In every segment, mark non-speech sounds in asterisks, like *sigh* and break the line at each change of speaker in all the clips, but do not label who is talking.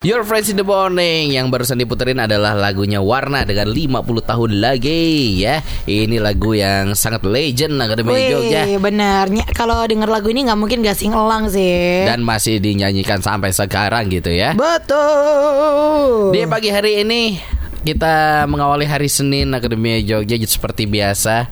Your Friends in the Morning yang barusan diputerin adalah lagunya Warna dengan 50 tahun lagi ya. Ini lagu yang sangat legend Akademi Jogja
Wih, bener. Ny- Kalau denger lagu ini nggak mungkin gak sing elang sih.
dan masih dinyanyikan sampai sekarang gitu ya.
Betul.
Di pagi hari ini kita mengawali hari Senin Akademi Jogja seperti biasa.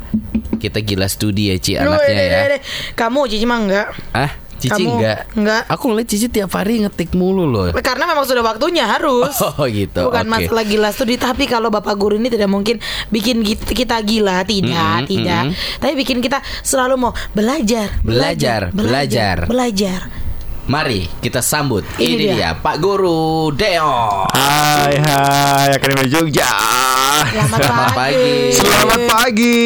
Kita gila studi ya Ci anaknya ya.
Kamu Cici mah enggak.
Ah, Cici
Kamu
enggak?
enggak.
Aku ngeliat Cici tiap hari ngetik mulu loh.
Karena memang sudah waktunya harus. *laughs*
Oh gitu.
Bukan
oke.
masalah gila studi Tapi kalau Bapak Guru ini tidak mungkin Bikin kita gila Tidak,
Mm-mm,
tidak
mm-mm.
Tapi bikin kita selalu mau belajar
Belajar, belajar.
Belajar
Mari kita sambut.
Ini
Ini,
dia.
dia. Pak Guru Deo.
Hai hai Akademi Jogja
Selamat,
Selamat pagi.
Selamat pagi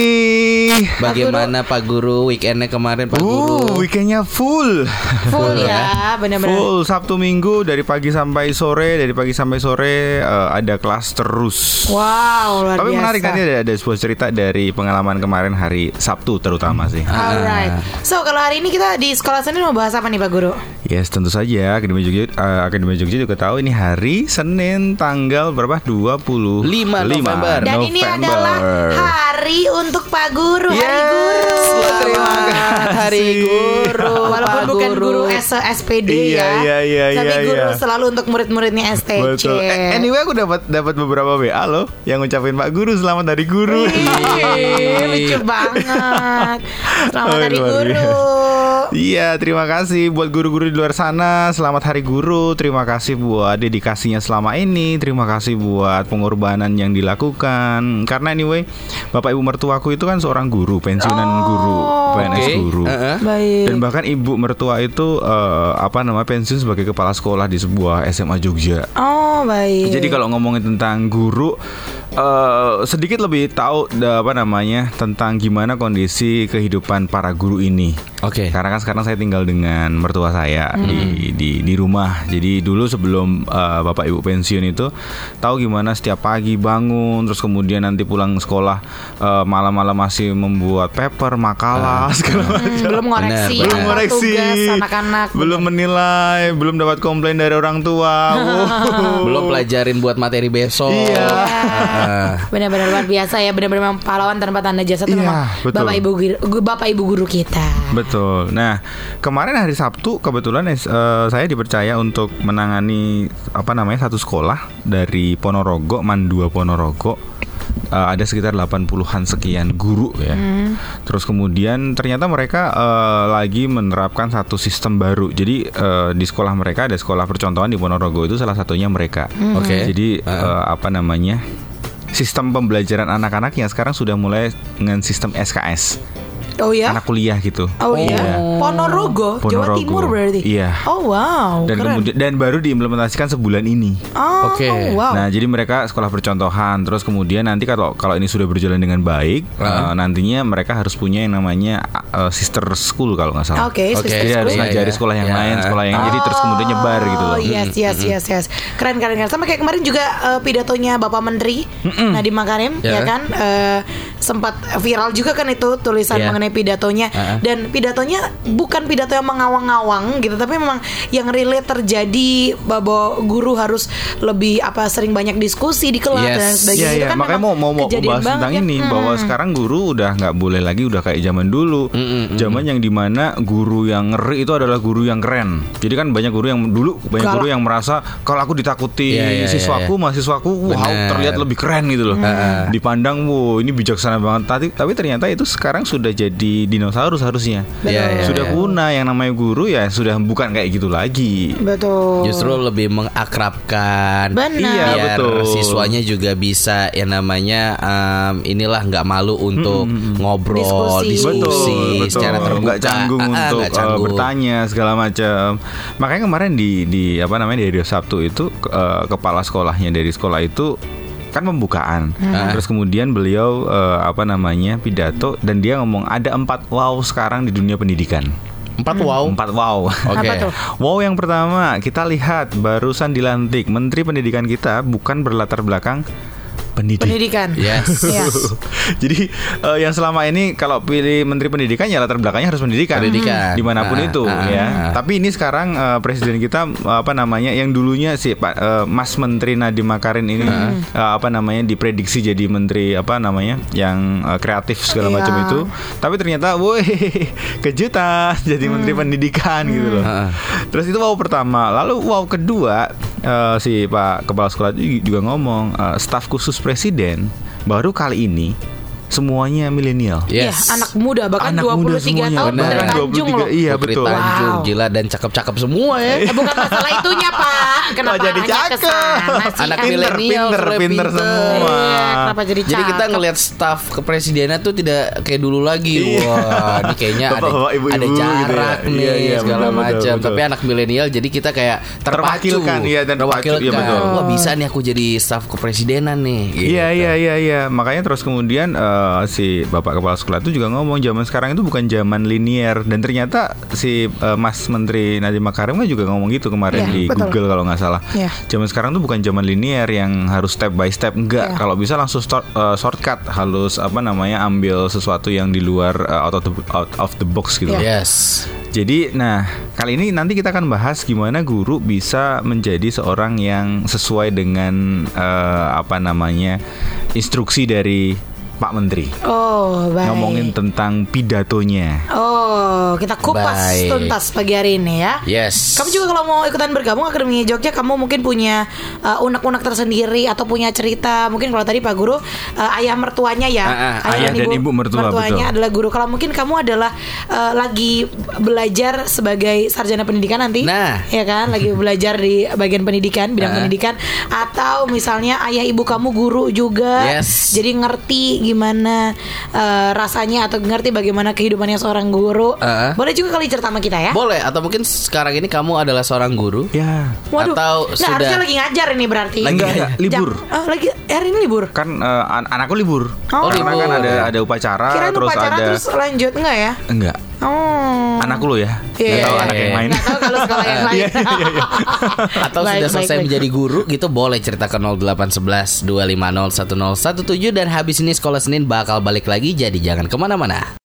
Bagaimana Pak Guru weekendnya kemarin Pak Guru?
Uh, weekendnya full
Full
Full
ya Benar-benar
Full Sabtu Minggu dari pagi sampai sore Dari pagi sampai sore eh, ada kelas terus
Wow luar
Tapi
biasa
menarik nanti ada, ada sebuah cerita dari pengalaman kemarin hari Sabtu terutama sih
Alright. So kalau hari ini kita di sekolah Senin mau bahas apa nih Pak Guru?
Yes tentu saja Akademi Jogja eh, Akademi Jogja juga tahu ini hari Senin tanggal berapa? 25
Lima November.
Dan ini adalah hari untuk Pak Guru, hari
Yes,
guru.
terima kasih.
Hari Guru.
Walaupun
Pak
bukan guru S SPD
Iya,
ya,
iya, iya,
tapi
iya,
guru
iya.
selalu untuk murid-muridnya STC.
Betul. Eh, anyway aku dapat dapat beberapa WA loh yang ngucapin Pak Guru selamat dari guru.
Ih, lucu banget. Selamat
Oh,
hari
luar
guru.
Iya, terima kasih buat guru-guru di luar sana. Selamat Hari Guru. Terima kasih buat dedikasinya selama ini. Terima kasih buat pengorbanan yang dilakukan. Karena anyway, Bapak Ibu mertuaku itu kan seorang guru, pensiunan guru, PNS
Oke.
guru.
Baik.
Dan bahkan ibu mertua itu eh, apa namanya pensiun sebagai kepala sekolah di sebuah SMA Jogja.
Oh, baik.
Jadi kalau ngomongin tentang guru eh, sedikit lebih tahu apa namanya tentang gimana kondisi kehidupan para guru ini.
Oke.
Karena kan sekarang saya tinggal dengan mertua saya di, di di rumah. Jadi dulu sebelum eh, bapak ibu pensiun itu tahu gimana setiap pagi bangun, terus kemudian nanti pulang sekolah eh, malam-malam masih membuat paper, makalah segala macam.
Hmm, belum ngoreksi,
Benar,
Belum ngoreksi,
tugas anak-anak.
belum menilai, belum dapat komplain dari orang tua. *laughs* Wow.
Belum pelajarin buat materi besok.
Iya.
Benar-benar luar biasa ya, benar-benar memang pahlawan tanpa tanda jasa itu
Iya,
memang
betul.
bapak ibu guru, bapak ibu guru kita.
Betul. Nah, kemarin hari Sabtu kebetulan eh, saya dipercaya untuk menangani apa namanya satu sekolah dari Ponorogo, Mandua Ponorogo. Eh, ada sekitar 80-an sekian guru ya. Terus kemudian ternyata mereka eh, lagi menerapkan satu sistem baru. Jadi eh, di sekolah mereka ada sekolah percontohan di Ponorogo itu salah satunya mereka.
Oke.
Jadi eh, apa namanya? Sistem pembelajaran anak-anaknya sekarang sudah mulai dengan sistem SKS,
Oh ya?
anak kuliah gitu.
Oh iya. Ponorogo, Jawa
Ponorogo.
Timur berarti.
Iya.
Oh wow.
dan
keren.
kemudian dan baru diimplementasikan sebulan ini.
Oh,
Oke.
wow.
Nah, jadi mereka sekolah percontohan, terus kemudian nanti kalau kalau ini sudah berjalan dengan baik, eh, nantinya mereka harus punya yang namanya eh, sister school kalau nggak salah.
Oke,
Oke.
sister
Jadi harus
school.
Iya,
ngajari
iya.
sekolah yang
Ya.
lain, sekolah yang jadi terus kemudian nyebar gitu loh.
Oh yes yes yes yes Keren keren keren Sama kayak kemarin juga eh, pidatonya Bapak Menteri Nadiem Makarim
Ya.
ya kan Eh, Sempat viral juga kan itu Tulisan
Ya.
mengenai pidatonya
Uh-uh.
Dan pidatonya bukan pidato yang mengawang-awang gitu Tapi memang yang relate terjadi Bahwa guru harus lebih apa sering banyak diskusi di kelas
Yes.
dan sebagainya Itu
iya,
kan
makanya mau
memang
mau mau bahas
banget
tentang
ya.
ini
Hmm.
bahwa sekarang guru udah nggak boleh lagi udah kayak zaman dulu. Zaman yang di mana guru yang ngeri itu adalah guru yang keren. Jadi kan banyak guru yang dulu banyak guru yang merasa kalau aku ditakuti
Iya, iya,
siswaku,
iya.
mahasiswaku, wow
Bener.
terlihat lebih keren gitu loh. Dipandang, wow ini bijaksana banget. Tapi tapi ternyata itu sekarang sudah jadi dinosaurus harusnya.
Iya, iya,
sudah punah yang namanya guru ya sudah bukan kayak gitu lagi.
Betul
Justru lebih mengakrabkan.
Benar.
Iya,
Biar
betul.
siswanya juga bisa yang namanya em, inilah nggak malu untuk ngobrol,
Diskusi.
diskusi,
betul,
secara
betul.
terbuka.
Nggak canggung
Ah, ah,
untuk
nggak
uh,
canggung.
bertanya segala macam. Makanya kemarin di di apa namanya di Radio Sabtu itu uh, kepala sekolahnya dari sekolah itu kan pembukaan. Terus kemudian beliau uh, apa namanya pidato dan dia ngomong ada empat wow sekarang di dunia pendidikan.
Empat wow.
Empat wow.
Oke.
Apa tuh?
Wow yang pertama kita lihat barusan dilantik Menteri Pendidikan kita bukan berlatar belakang pendidik.
Pendidikan.
Yes. *laughs*
Iya. *laughs*
Jadi eh, yang selama ini kalau pilih Menteri Pendidikan ya latar belakangnya harus pendidikan,
Pendidikan.
di mana pun
Ah,
itu
ah,
ya.
ah.
Tapi ini sekarang eh, Presiden kita apa namanya yang dulunya si Pak eh, Mas Menteri Nadiem Makarin ini
Ah.
eh, apa namanya diprediksi jadi Menteri apa namanya yang eh, kreatif segala
Iya.
macam itu. Tapi ternyata, woi *laughs* kejutan jadi Menteri Pendidikan gitu loh.
Ah.
Terus itu wow pertama, lalu wow kedua eh, si Pak Kepala Sekolah juga ngomong eh, staf khusus Presiden baru kali ini semuanya milenial.
Iya,
Yes.
anak muda bahkan
Anak muda
23
semuanya,
tahun
benar.
dari
Bahkan
Tanjung
23,
loh.
Iya
Putri
betul.
Tanjung,
Wow.
gila dan cakep-cakep semua ya.
Eh, bukan masalah itunya Pak. Kenapa
jadi cakep?
sih?
Anak
Pinter,
milenial,
pinter, pinter semua.
Iya, kenapa jadi
Jadi kita
cakep?
ngelihat staf kepresidenan tuh tidak kayak dulu lagi.
Iya.
Wah, ini kayaknya ada
Bapak-bapak, ibu-ibu
ada
gitu ya.
jarak nih
Iya, iya,
segala macam. Tapi anak milenial jadi kita kayak terpacu.
Terwakilkan, iya, dan terpacu, iya, betul.
Wah, bisa nih aku jadi staf kepresidenan nih. gitu.
Iya iya iya iya makanya terus kemudian eh, si bapak kepala sekolah itu juga ngomong zaman sekarang itu bukan zaman linier dan ternyata si eh, Mas Menteri Nadiem Makarim kan juga ngomong gitu kemarin
Iya,
di
betul.
Google kalau nggak salah.
Iya.
Zaman sekarang tuh bukan zaman linier yang harus step by step enggak
Iya.
kalau bisa langsung start, eh, shortcut halus apa namanya ambil sesuatu yang di luar eh, out of the out of the box gitu.
Iya.
Yes.
Jadi, nah kali ini nanti kita akan bahas gimana guru bisa menjadi seorang yang sesuai dengan eh, apa namanya instruksi dari Pak Menteri.
Oh, baik.
Ngomongin tentang pidatonya.
Oh, kita kupas
Baik.
tuntas pagi hari ini ya.
Yes.
Kamu juga kalau mau ikutan bergabung Akademi Jogja, kamu mungkin punya uh, unek-unek tersendiri atau punya cerita. Mungkin kalau tadi Pak Guru uh, ayah mertuanya ya,
Ah, ah, ayah dan ibu mertua,
mertuanya
betul.
adalah guru. Kalau mungkin kamu adalah uh, lagi belajar sebagai sarjana pendidikan nanti,
Nah.
ya kan, lagi *laughs* belajar di bagian pendidikan, bidang
Ah.
pendidikan, atau misalnya ayah ibu kamu guru juga,
Yes.
jadi ngerti gimana uh, rasanya atau ngerti bagaimana kehidupannya seorang guru.
Ah.
Boleh juga kali cerita sama kita ya.
Boleh atau mungkin sekarang ini kamu adalah seorang guru?
Ya,
Waduh.
Atau
nah,
sudah-
harusnya lagi ngajar ini berarti.
Lagi
Enggak, enggak, libur.
Jam- oh, lagi hari ini libur.
kan eh, an- anakku libur.
Oh,
Karena
libur.
kan ada ada upacara
Kirain
terus
upacara
ada
terus lanjut enggak ya?
enggak.
Oh.
Anakku lo ya.
Iya,
Nggak tahu
iya,
anak
iya.
yang main.
Nggak tahu kalau sekolah yang *laughs* lain.
Iya, iya, iya.
Atau
Baik,
sudah selesai
baik.
menjadi guru gitu boleh cerita ke 0811 250 1017 dan habis ini sekolah Senin bakal balik lagi jadi jangan ke mana-mana.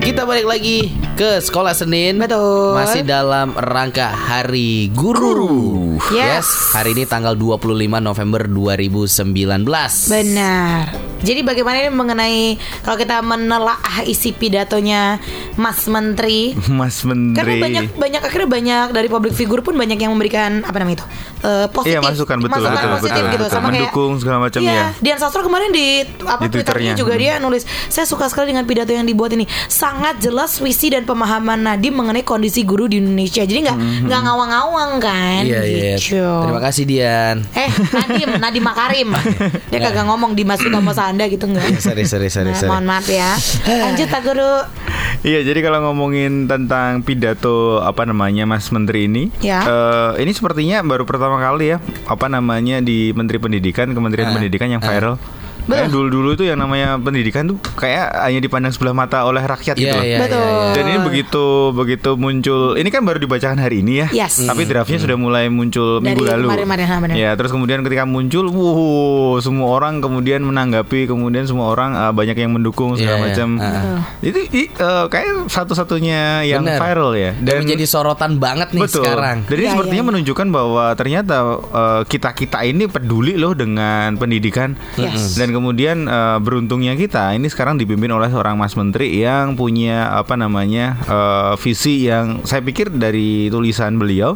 Kita balik lagi ke sekolah Senin.
Betul.
Masih dalam rangka Hari Guru.
Yes.
Hari ini tanggal 25 November 2019.
Benar. Jadi bagaimana ini mengenai kalau kita menelaah isi pidatonya Mas Menteri *laughs*
Mas Menteri.
Karena banyak banyak akhirnya banyak dari public figure pun banyak yang memberikan apa namanya itu Eh, positif,
Iya, masukan, betul,
masukan
betul,
positif
betul,
gitu
betul.
sama
Mendukung
kayak
segala macam,
iya,
ya.
Dian Sastro kemarin di apa
Di
twitternya juga
Hmm.
dia nulis saya suka sekali dengan pidato yang dibuat ini sangat jelas visi dan pemahaman Nadiem mengenai kondisi guru di Indonesia jadi nggak
Hmm,
nggak ngawang-ngawang kan
Iya, iya.
gitu.
Terima kasih Dian.
Eh Nadiem Nadiem Makarim *laughs* dia kagak ngomong di Mas Thomas Anda gitu enggak
Sorry, sorry, sorry,
Nah,
sorry.
mohon maaf ya lanjut Pak Guru
Iya, jadi kalau ngomongin tentang pidato apa namanya Mas Menteri ini,
Ya.
eh, ini sepertinya baru pertama kali ya apa namanya di Menteri Pendidikan, Kementerian
Ah,
Pendidikan yang
ah.
Viral. Kayak dulu-dulu itu yang namanya pendidikan tuh kayak hanya dipandang sebelah mata oleh rakyat gitu
Iya,
loh.
iya,
Betul.
iya, iya.
Dan ini begitu begitu muncul, ini kan baru dibacakan hari ini ya.
Yes.
Tapi draftnya sudah mulai muncul
Dari
minggu lalu.
kemarin-kemarin, benar.
Ya, terus kemudian ketika muncul, wuh, semua orang kemudian menanggapi, kemudian semua orang uh, banyak yang mendukung segala
Iya, iya.
macam.
Ah.
Itu uh, kayak satu-satunya yang
Bener.
viral ya.
Dan menjadi sorotan banget nih
Betul.
sekarang.
Dan ini
Iya,
sepertinya
iya, iya.
menunjukkan bahwa ternyata kita kita ini peduli loh dengan pendidikan.
Yes.
Dan kemudian eh, beruntungnya kita ini sekarang dipimpin oleh seorang Mas Menteri yang punya apa namanya eh, visi yang saya pikir dari tulisan beliau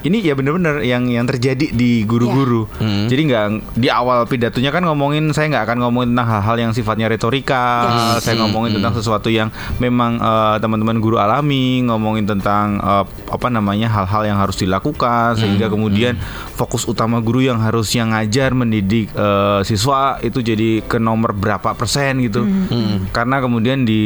ini ya benar-benar yang yang terjadi di guru-guru.
Hmm.
Jadi nggak di awal pidatonya kan ngomongin saya nggak akan ngomongin tentang hal-hal yang sifatnya retorika.
Yes.
Saya ngomongin tentang sesuatu yang memang eh, teman-teman guru alami, ngomongin tentang eh, apa namanya hal-hal yang harus dilakukan sehingga kemudian fokus utama guru yang harusnya ngajar mendidik eh, siswa itu jadi ke nomor berapa persen gitu. Karena kemudian di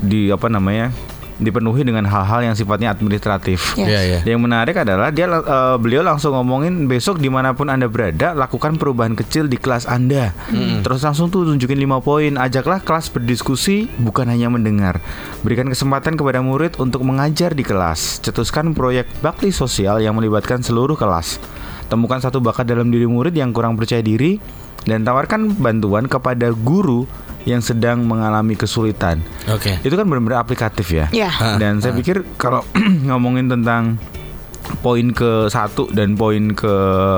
di apa namanya dipenuhi dengan hal-hal yang sifatnya administratif.
Yes.
Iya, iya.
Yang menarik adalah dia eh, beliau langsung ngomongin besok di mana pun anda berada lakukan perubahan kecil di kelas anda. Terus langsung tuh tunjukin lima poin. Ajaklah kelas berdiskusi bukan hanya mendengar. Berikan kesempatan kepada murid untuk mengajar di kelas. Cetuskan proyek bakti sosial yang melibatkan seluruh kelas. Temukan satu bakat dalam diri murid yang kurang percaya diri. Dan tawarkan bantuan kepada guru yang sedang mengalami kesulitan.
Oke.
Itu kan benar-benar aplikatif ya.
Iya.
Dan saya pikir kalau *clears throat* ngomongin tentang poin ke satu dan poin ke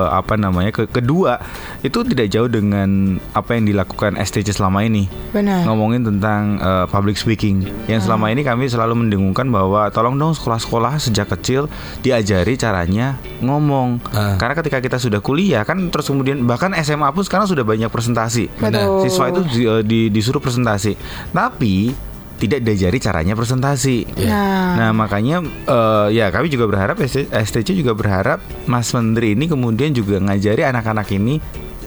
apa namanya ke kedua itu tidak jauh dengan apa yang dilakukan STC selama ini
Benar.
ngomongin tentang uh, public speaking yang selama ini kami selalu mendengungkan bahwa tolong dong sekolah-sekolah sejak kecil diajari caranya ngomong
Ah.
karena ketika kita sudah kuliah kan terus kemudian bahkan SMA pun sekarang sudah banyak presentasi
Betul.
siswa itu di- eh, di- disuruh presentasi tapi tidak diajari caranya presentasi
Nah,
Nah makanya eh, ya kami juga berharap ST- STC juga berharap Mas Menteri ini kemudian juga ngajari anak-anak ini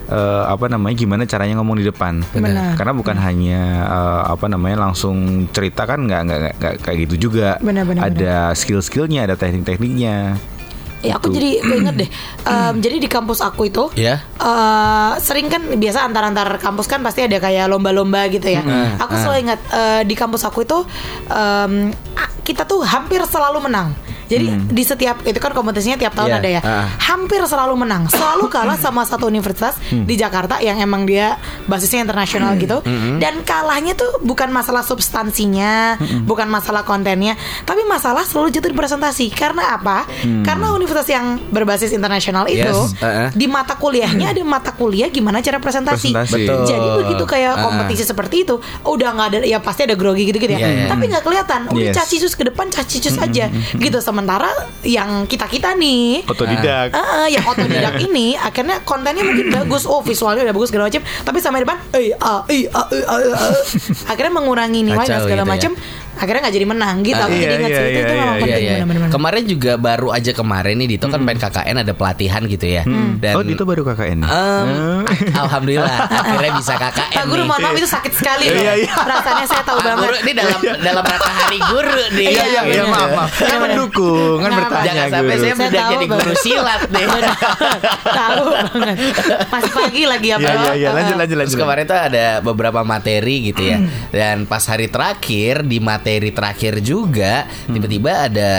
eh, apa namanya gimana caranya ngomong di depan.
Benar.
Karena bukan hanya eh, apa namanya langsung cerita kan nggak nggak nggak- nggak kayak gitu juga.
Benar, benar,
Ada skill-skillnya, ada teknik-tekniknya.
Ya aku
Gitu.
jadi keinget deh. *clears throat* Em, jadi di kampus aku itu
Ya.
eh sering kan biasa antar-antar kampus kan pasti ada kayak lomba-lomba gitu ya. Aku selalu ingat eh, di kampus aku itu a- kita tuh hampir selalu menang. Jadi di setiap itu kan kompetisinya tiap tahun
Iya,
ada ya.
ah.
Hampir selalu menang. Selalu kalah sama *laughs* satu universitas di Jakarta yang emang dia basisnya internasional gitu. Dan kalahnya tuh bukan masalah substansinya, bukan masalah kontennya, tapi masalah selalu jatuh di presentasi. Karena apa? Karena universitas yang berbasis internasional itu
Yes, ah, ah.
di mata kuliahnya ada mata kuliah gimana cara presentasi.
Presentasi.
Betul.
Jadi begitu kayak
Ah.
kompetisi seperti itu, udah nggak ada ya pasti ada grogi gitu-gitu ya.
Iya, iya.
Tapi nggak kelihatan. Udah
Yes.
cacisus ke depan cacisus aja. Gitu sementara yang kita-kita nih
Otodidak.
Ah, ah, yang otodidak *laughs* ini akhirnya kontennya mungkin bagus, oh visualnya udah bagus segala macam, tapi sama depan, eh, ah, eh, ah, eh, ah, eh, ah. *laughs* akhirnya mengurangi nilai dan segala
gitu ya.
macam, akhirnya nggak jadi menang gitu.
Ah,
Aku jadi
iya,
ingat
iya,
sih itu,
iya,
memang
iya,
penting
Iya, iya. Kemarin juga baru aja kemarin nih Dito kan main KKN ada pelatihan gitu ya. Dan
oh itu baru KKN. nih?
Em, *laughs* alhamdulillah akhirnya bisa KKN
Pak Guru mohon maaf itu sakit sekali loh.
Iya, iya.
Perasaannya saya tahu banget.
Guru ini dalam dalam rangka hari guru nih.
Iya iya iya maaf maaf. Kan mendukung kan
Nah,
bertanya
Jangan sampai
guru.
saya
Saya
udah
tahu
jadi guru silat deh.
tahu banget. Masih pagi lagi ya,
Iya
Bro.
iya iya lanjut lanjut
Terus
lanjut.
kemarin tuh ada beberapa materi gitu ya Dan pas hari terakhir Di materi terakhir juga Tiba-tiba ada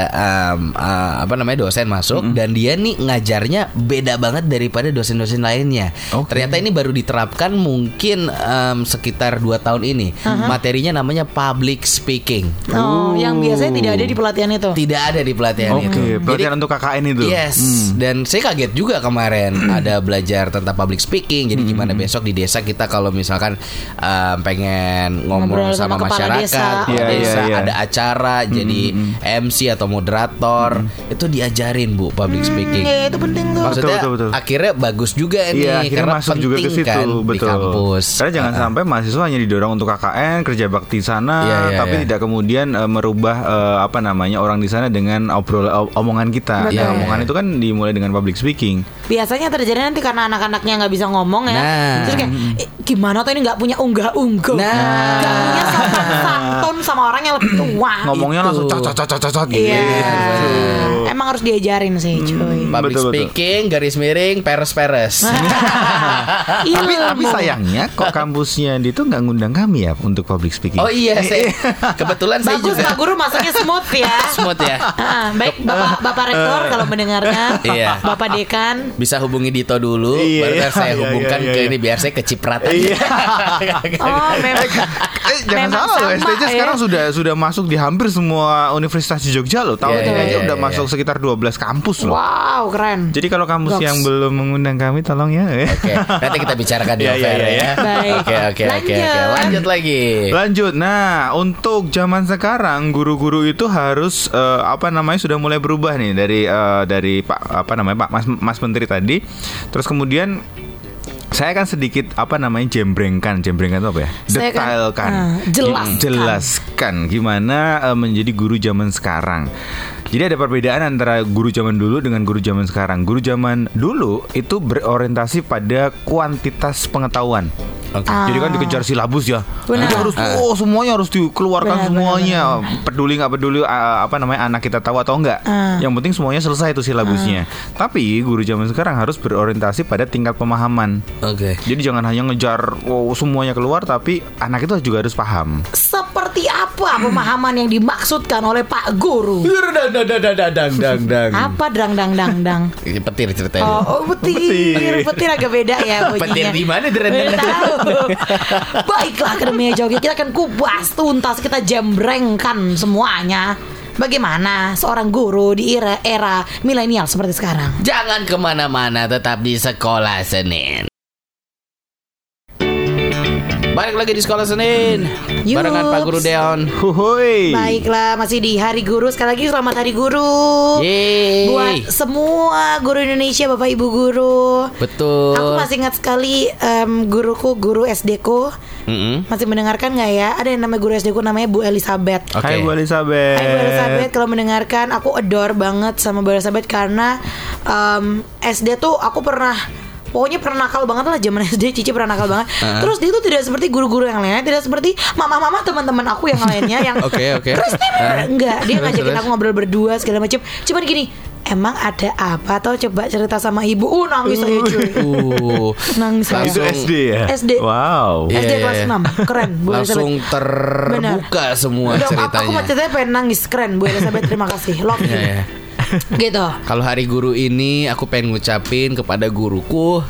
um, uh, Apa namanya dosen masuk Dan dia nih ngajarnya Beda banget daripada dosen-dosen lainnya
Oke.
Ternyata ini baru diterapkan Mungkin um, sekitar 2 tahun ini Materinya namanya public speaking
Oh, yang biasanya tidak ada di pelatihan itu.
Tidak ada di pelatihan
Oke,
itu
pelatihan untuk KKN itu.
Yes, dan saya kaget juga kemarin ada belajar tentang public speaking. Jadi gimana besok di desa kita kalau misalkan um, pengen ngomong
Ngobrol
sama, masyarakat,
desa.
Iya, iya,
desa,
iya.
ada acara jadi MC atau moderator, itu diajarin Bu public speaking.
Ya, itu penting tuh.
Maksudnya
Betul, betul, betul.
akhirnya bagus juga ini
akhirnya
karena
masuk juga ke
penting
situ,
kan
betul.
di kampus.
Karena jangan
Uh-uh.
sampai mahasiswa hanya didorong untuk KKN, kerja bakti sana,
Iya, iya,
tapi
iya.
tidak kemudian eh, merubah eh, apa namanya orang di sana dengan obrol o- omongan kita.
Betul.
Ya, omongan itu kan dimulai dengan public speaking.
Biasanya terjadi nanti karena anak-anaknya nggak bisa ngomong ya.
Nah.
Terus kayak "Eh, gimana tuh ini nggak punya unggah-ungguh.
Nah.
Nggak punya sopan santun sama orang yang lebih tua.
Ngomongnya
itu.
langsung cocok cocok cocok gitu.
Iya. Emang harus diajarin sih, cuy.
Public
Betul, betul.
speaking, garis miring, peres-peres. *laughs*
Tapi, tapi sayangnya kok kampusnya di itu nggak ngundang kami ya untuk public speaking.
Oh iya, saya *laughs* kebetulan saya
Bagus
juga
Pak Guru masaknya smooth ya. *laughs*
smooth ya.
Ah, baik Bapak Bapak Rektor kalau mendengarkan,
Iya.
Bapak Dekan.
Bisa hubungi Dito dulu,
Iya,
baru kan
iya,
saya
iya,
hubungkan
iya,
ke
iya.
ini biar saya kecipratan.
Iya.
Oh, *laughs* memang.
Eh, jangan
Memang
salah loh, STJ
ya.
sekarang sudah sudah masuk di hampir semua universitas di Jogja loh. Tahun
Iya,
ini
iya,
aja
iya,
udah
iya.
masuk sekitar 12 kampus loh.
Wow, keren.
Jadi kalau kampus yang belum mengundang kami tolong ya.
Oke, nanti kita bicarakan di
Iya, *laughs*
off
iya, iya,
ya.
iya.
Baik.
Oke, oke, oke, oke.
Lanjut.
Lagi.
Lanjut. Nah, untuk zaman sekarang guru-guru itu harus eh, apa namanya sudah mulai berubah nih dari eh, dari Pak apa namanya Pak Mas Mas Menteri tadi. Terus kemudian saya kan sedikit apa namanya jembrengkan, jembrengkan itu apa ya?
Saya kan,
Detailkan,
ah, jelaskan.
jelaskan gimana eh, menjadi guru zaman sekarang. Jadi ada perbedaan antara guru zaman dulu dengan guru zaman sekarang. Guru zaman dulu itu berorientasi pada kuantitas pengetahuan.
Oke.
Jadi kan dikejar silabus ya.
Benar.
Jadi harus oh semuanya harus dikeluarkan
Benar,
semuanya. Peduli nggak peduli uh, apa namanya anak kita tahu atau enggak.
Ah.
Yang penting semuanya selesai itu silabusnya. Tapi guru zaman sekarang harus berorientasi pada tingkat pemahaman.
Oke.
Jadi jangan hanya ngejar oh semuanya keluar tapi anak itu juga harus paham.
Seperti apa pemahaman yang dimaksudkan oleh Pak Guru?
Dang dang dang dang dang dang dang.
Apa dang dang dang?
Ini petir ceritanya.
Oh, oh petir. petir, agak beda ya bunyinya.
Petir di mana dang dang dang.
tahu. Baiklah Akademi Joget kita akan kupas tuntas kita jembrengkan semuanya. Bagaimana seorang guru di era era milenial seperti sekarang?
Jangan ke mana-mana, tetap di sekolah Senin. Balik lagi di sekolah Senin
Yups.
Barengan Pak Guru Deon
Huhuy.
Baiklah masih di Hari Guru sekali lagi selamat Hari Guru.
Yeay
Buat semua guru Indonesia, Bapak Ibu guru.
Betul
Aku masih ingat sekali em, guruku, guru SD ku
Mm-mm.
masih mendengarkan nggak ya? Ada yang namanya guru SD ku namanya Bu Elizabeth.
Oke.
Hai Bu Elizabeth.
Hai Bu Elizabeth kalau mendengarkan aku adore banget sama Bu Elizabeth karena em, SD tuh aku pernah Pokoknya pernah nakal banget lah zaman SD Cici pernah nakal banget Terus dia tuh tidak seperti guru-guru yang lainnya Tidak seperti mama-mama teman-teman aku yang lainnya Yang *laughs*
Oke, oke.
Christine Enggak Dia
Terus,
ngajakin
terus.
aku ngobrol berdua segala macam Cuman gini Emang ada apa Atau coba cerita sama ibu Uh nangis saya cuy
Uh, *laughs*
Nangis saya
Itu SD ya?
SD.
Wow.
Iya,
SD
iya,
kelas
iya.
6 Keren Bu
langsung
Elizabeth
terbuka semua
Udah, aku, aku
ceritanya.
mau ceritanya pengen nangis Keren Bu Elizabeth Terima kasih Love you
Iya, iya.
Gitu.
Kalau hari guru ini aku pengen ngucapin kepada guruku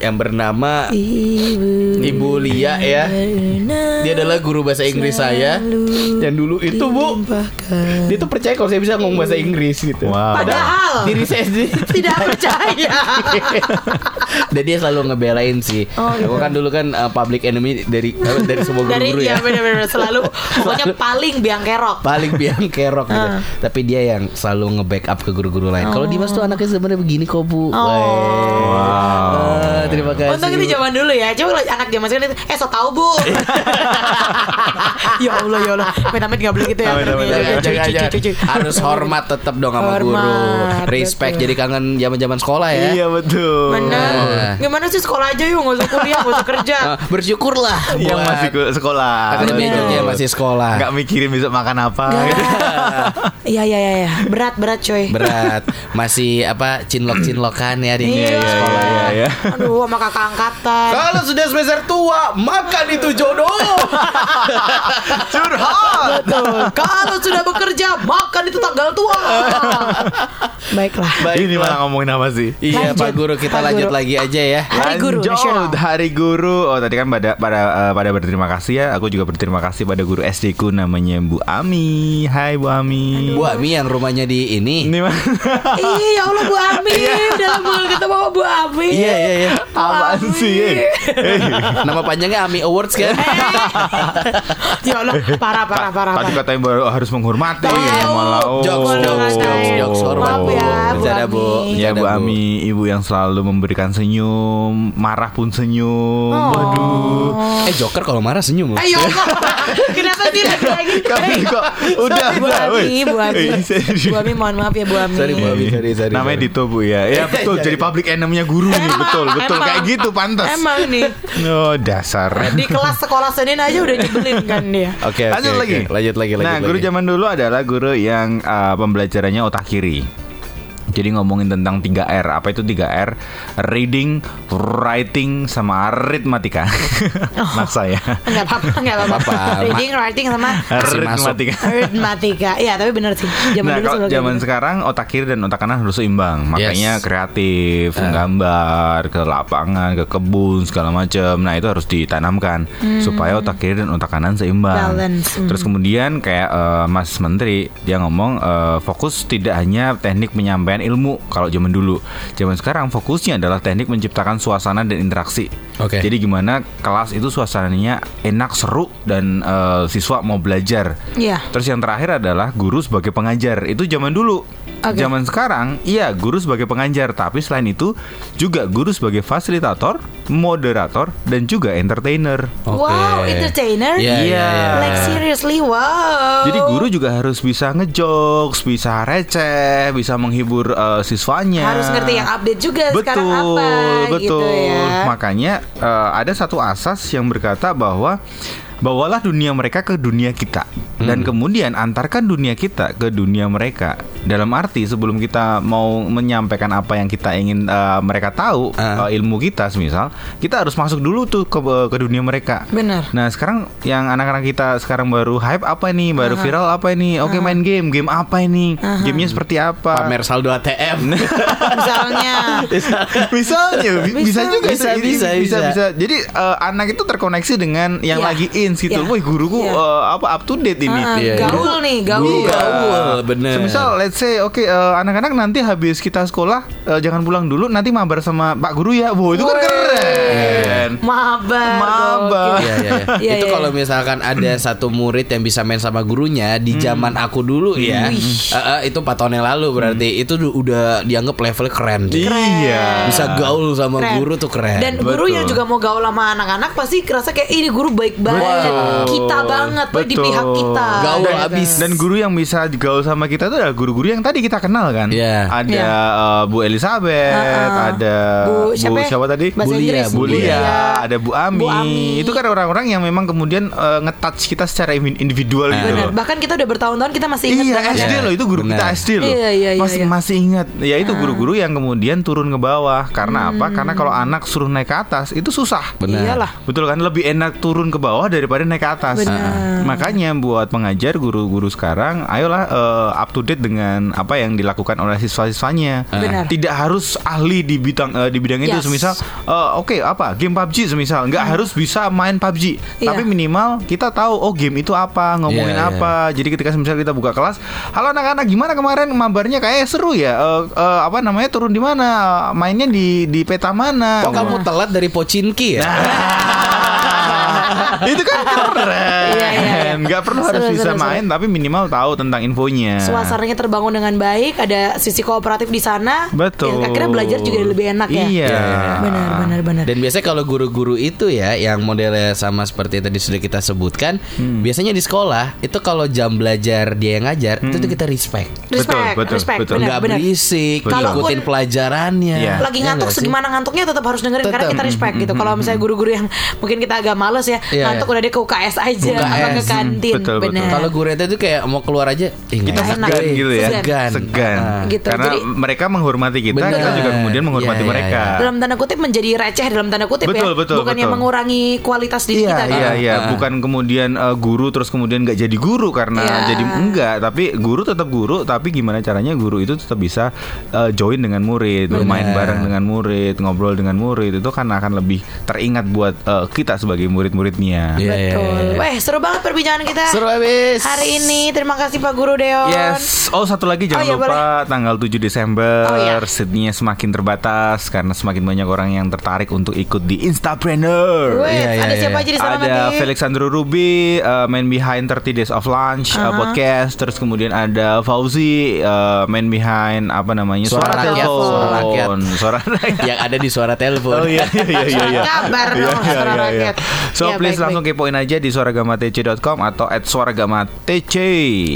yang bernama
Ibu
Ibu Lia ya. Dia adalah guru bahasa Inggris saya. Dan dulu itu Bu, dia tuh percaya kalau saya bisa ngomong bahasa Inggris gitu.
Wow.
Padahal
Diri saya sendiri *laughs*
tidak percaya.
Dan dia selalu ngebelain sih.
Oh, gitu.
Aku kan dulu kan uh, public enemy dari uh, dari semua
Dari
guru-guru
ya
ya.
benar-benar selalu *laughs* pokoknya paling biang kerok.
Paling biang kerok gitu.
Ah.
Tapi dia yang selalu nge-backup ke guru-guru lain. Kalau Dimas tuh anaknya sebenarnya begini kok, Bu.
Oh.
Weh. Ah, terima kasih.
Untung itu zaman dulu ya. Coba kalau anak zaman sekarang itu, eh so tau bu. *laughs* ya Allah ya Allah. Amit-amit nggak boleh gitu ya.
Harus hormat tetap dong sama guru. Respect jadi kangen zaman-zaman sekolah ya.
Iya betul.
Benar.
Iya.
Gimana sih sekolah aja yuk, nggak usah kuliah, nggak usah kerja.
Ah, *laughs* bersyukurlah
Yang masih ke sekolah.
akademi masih sekolah.
Nggak mikirin besok makan apa. *laughs*
Iya iya iya iya. Berat berat coy.
Berat. Masih apa cinlok-cinlokan ya di
Iya.
sekolah ya.
Iya, iya.
Aduh, sama kakak angkatan.
Kalau sudah semester tua, makan itu jodoh. *laughs*
Curhat.
Betul. Kalau sudah bekerja, makan itu tanggal tua. Baiklah.
Ini malah ngomongin apa sih?
Iya,
Lanjut,
Pak Guru kita
Pak
lanjut
Guru.
lagi aja ya.
Hari Guru
Lanjut,
Nasional.
Hari Guru. Oh tadi kan pada pada eh, pada berterima kasih ya. Aku juga berterima kasih pada guru SD ku namanya Bu Ami. Hai Bu Ami.
Bu Ami yang rumahnya di ini.
Ini mah
Ih, ya Allah Bu Ami, udah lama ketemu sama Bu Ami.
Iya, iya, iya.
Apaan
Ami.
sih? Eh,
Nama panjangnya Ami Awards kan?
ya Allah, parah parah parah.
Tadi katanya baru harus menghormati
Tahu.
malah oh.
Jokes, jokes, jokes, jokes, hormat.
Maaf ya, Bu. Ami.
Ya Bu Ami, ibu yang selalu memberikan senyum, marah pun senyum.
Oh.
Waduh.
Eh Joker kalau marah senyum loh.
Ayo, kenapa sih lagi lagi? *laughs*
Kami kok udah
Bu
udah,
Ami. Bu Ami,
Eh.
Bu Ami, mohon maaf ya Bu Ami.
Sorry, Bu Ami. sorry, sorry,
Namanya
sorry.
Dito Bu ya. Ya betul, *laughs* jadi public enemy-nya guru nih, betul, betul
Emang.
kayak gitu pantas.
Emang nih
Oh, dasar.
di kelas sekolah Senin aja udah nyebelin kan dia. *laughs*
Oke, oke,
Lanjut
oke.
lagi.
Lanjut lagi, lanjut
Nah, guru
lagi.
zaman dulu adalah guru yang uh, pembelajarannya otak kiri. Jadi ngomongin tentang 3R. Apa itu 3R? Reading, writing, sama arithmetika. *laughs* Anak saya.
Enggak apa-apa, enggak apa-apa. Reading, writing sama.
Arithmetika.
arithmetika. Iya, tapi bener sih. Zaman
nah,
dulu
zaman
gitu.
sekarang otak kiri dan otak kanan harus seimbang. Makanya
Yes.
kreatif, menggambar, ke lapangan, ke kebun segala macam. Nah, itu harus ditanamkan supaya otak kiri dan otak kanan seimbang.
Hmm. Balance, hmm.
Terus kemudian kayak eh, Mas Menteri dia ngomong eh, fokus tidak hanya teknik penyampaian ilmu kalau zaman dulu. Zaman sekarang fokusnya adalah teknik menciptakan suasana dan interaksi.
Oke.
Jadi gimana kelas itu suasananya enak, seru dan eh, siswa mau belajar.
Iya.
Terus yang terakhir adalah guru sebagai pengajar. Itu zaman dulu.
Oke.
Zaman sekarang, iya guru sebagai pengajar, tapi selain itu juga guru sebagai fasilitator, moderator dan juga entertainer.
Oke.
Wow, entertainer?
Iya, iya,
Iya.
iya.
Like seriously, wow.
Jadi guru juga harus bisa ngejokes, bisa receh, bisa menghibur eh, siswanya.
harus ngerti yang update juga
betul,
sekarang apa
betul.
gitu ya.
Makanya eh, ada satu asas yang berkata bahwa bawalah dunia mereka ke dunia kita dan kemudian antarkan dunia kita ke dunia mereka. Dalam arti sebelum kita mau menyampaikan apa yang kita ingin eh, mereka tahu
Ah.
eh, ilmu kita, semisal kita harus masuk dulu tuh ke ke dunia mereka.
Benar.
Nah sekarang yang anak-anak kita sekarang baru hype apa nih, baru viral apa ini? Oke main game, game apa ini? Gamenya seperti apa?
Pamer saldo ATM. *laughs*
Misalnya.
Misalnya bi- bisa,
Bisa.
juga
Bisa,
Ini-
bisa,
bisa,
bisa.
bisa. Jadi eh, anak itu terkoneksi dengan yang
Iya.
lagi in gitu.
Iya.
Wih guruku
Iya.
eh, apa up to date ini.
Ah,
Iya,
gaul nih, gaul.
Guru gaul, bener.
Semisal let's say oke eh, anak-anak nanti habis kita sekolah eh, jangan pulang dulu nanti mabar sama Pak Guru ya. Wow, itu kan keren.
Mabar.
Mabar.
Iya, iya, iya.
Iya,
itu
iya,
kalau
iya.
misalkan ada satu murid yang bisa main sama gurunya di zaman aku dulu ya,
Wih.
eh, eh, itu 4 tahun yang lalu berarti itu du- udah dianggap level keren. sih.
Iya.
Bisa gaul sama
Keren.
guru tuh keren.
Dan guru
Betul.
yang juga mau gaul sama anak-anak pasti kerasa kayak ini guru baik banget,
Betul.
kita banget, tuh di
Betul.
pihak kita.
Gaul
Gitu.
abis.
Dan guru yang bisa gaul sama kita itu adalah guru-guru yang tadi kita kenal kan.
Iya.
Ada
Iya.
eh, Bu Elizabeth,
Uh-uh.
ada
Bu
Bu
siapa ya?
siapa, tadi?
Bahasa
Bu Lia,
Inggris,
Bu
Bu Lia,
Lia.
ada Bu Ami.
Bu Ami.
Itu kan orang-orang yang memang kemudian eh, nge-touch kita secara in- individual gitu
Benar.
loh.
Bahkan kita udah bertahun-tahun kita masih ingat
Iya
banget.
SD
Ya.
loh itu guru kita
Benar.
SD loh
Iya, iya, iya,
masih
iya.
masih ingat ya itu guru-guru yang kemudian turun ke bawah karena apa karena kalau anak suruh naik ke atas itu susah
Benar.
Iyalah.
betul kan lebih enak turun ke bawah daripada naik ke atas.
Benar.
makanya buat pengajar guru-guru sekarang ayolah eh, up to date dengan apa yang dilakukan oleh siswa-siswanya.
Benar.
tidak harus ahli di bidang eh, di bidang itu.
Yes.
semisal eh, oke apa? Game PUBG semisal. Nggak harus bisa main PUBG
Iya.
tapi minimal kita tahu oh game itu apa ngomongin
Iya, iya.
apa. Jadi ketika misalnya kita buka kelas halo anak-anak gimana kemarin mabarnya? Kayak seru ya Eh, eh, apa namanya turun di mana? Mainnya di di peta mana?
Kok kamu telat dari Pocinki ya? *laughs* *laughs*
itu kan keren
Iya, iya, iya.
nggak perlu harus
Seru,
bisa
seru, seru.
main tapi minimal tahu tentang infonya
Suasananya terbangun dengan baik, ada sisi kooperatif di sana.
betul
Ya, akhirnya belajar juga lebih enak ya.
iya
Benar, benar, benar.
Dan biasanya kalau guru-guru itu ya yang modelnya sama seperti yang tadi sudah kita sebutkan,
Hmm.
biasanya di sekolah itu kalau jam belajar dia yang ngajar, itu tuh kita respect.
Respect,
Betul, betul,
respect,
betul.
benar,
Nggak
benar.
berisik,
Betul.
ikutin pelajarannya.
Iya.
lagi
Ya
ngantuk
sih?
segimana ngantuknya tetap harus dengerin karena
Tetap.
kita respect gitu. Kalau misalnya guru-guru yang mungkin kita agak males ya,
Iya,
ngantuk
iya.
udah dia ke UKS aja
UKS,
apa ke
hmm,
kantin.
betul, betul.
benar.
Kalau guru itu kayak mau keluar aja, ih,
kita
nggak enak,
segan
weh.
gitu ya
Segan.
segan
Ah.
Gitu,
karena
jadi-
mereka menghormati kita
Bener.
kita juga kemudian menghormati
Iya, iya,
mereka
iya.
dalam tanda kutip menjadi receh dalam tanda kutip
Betul,
ya,
betul,
bukannya
betul.
mengurangi kualitas diri
Iya
kita.
iya
kan?
iya
Ah.
bukan kemudian uh, guru terus kemudian nggak jadi guru karena
Iya.
jadi enggak tapi guru tetap guru tapi gimana caranya guru itu tetap bisa uh, join dengan murid bermain
Benar.
bareng dengan murid ngobrol dengan murid itu kan akan lebih teringat buat uh, kita sebagai murid-muridnya
Iya, iya,
Betul.
iya.
Weh, seru banget perbincangan kita.
Seru abis.
Hari ini terima kasih Pak Guru Deon.
Yes. Oh satu lagi jangan
Oh, iya,
lupa tanggal 7 Desember
Oh, iya.
seatnya semakin terbatas karena semakin banyak orang yang tertarik untuk ikut di Instapreneur.
Weh,
Iya, iya,
ada
iya.
siapa aja di sana
ada
Mati?
Felix Andrew Ruby, uh, man behind 30 Days of Lunch uh, podcast, terus kemudian ada Fauzi, uh, man behind apa namanya
Suara
suara,
rakyat,
telepon,
suara rakyat.
suara rakyat.
yang ada di suara telepon.
Oh iya iya iya iya. iya.
Kabar
Iya,
dong,
iya,
suara
iya, iya.
rakyat.
So
Iya,
please
baik,
langsung kepoin aja di suaragamatc.com atau at suaragamatc.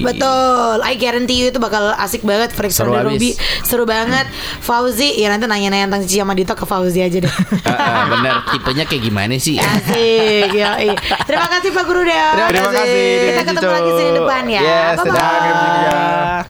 Betul, I guarantee you itu bakal asik banget Felix
Seru.
Ruby Seru banget Fauzi, ya nanti nanya-nanya tentang Cici sama Dito ke Fauzi aja deh
Ah, *laughs* ah, bener, tipenya kayak gimana sih?
Asik, yoi. Terima kasih Pak Guru Deon
Terima kasih.
Kita ketemu lagi Senin depan ya
Yes,
Bye-bye.
dadah.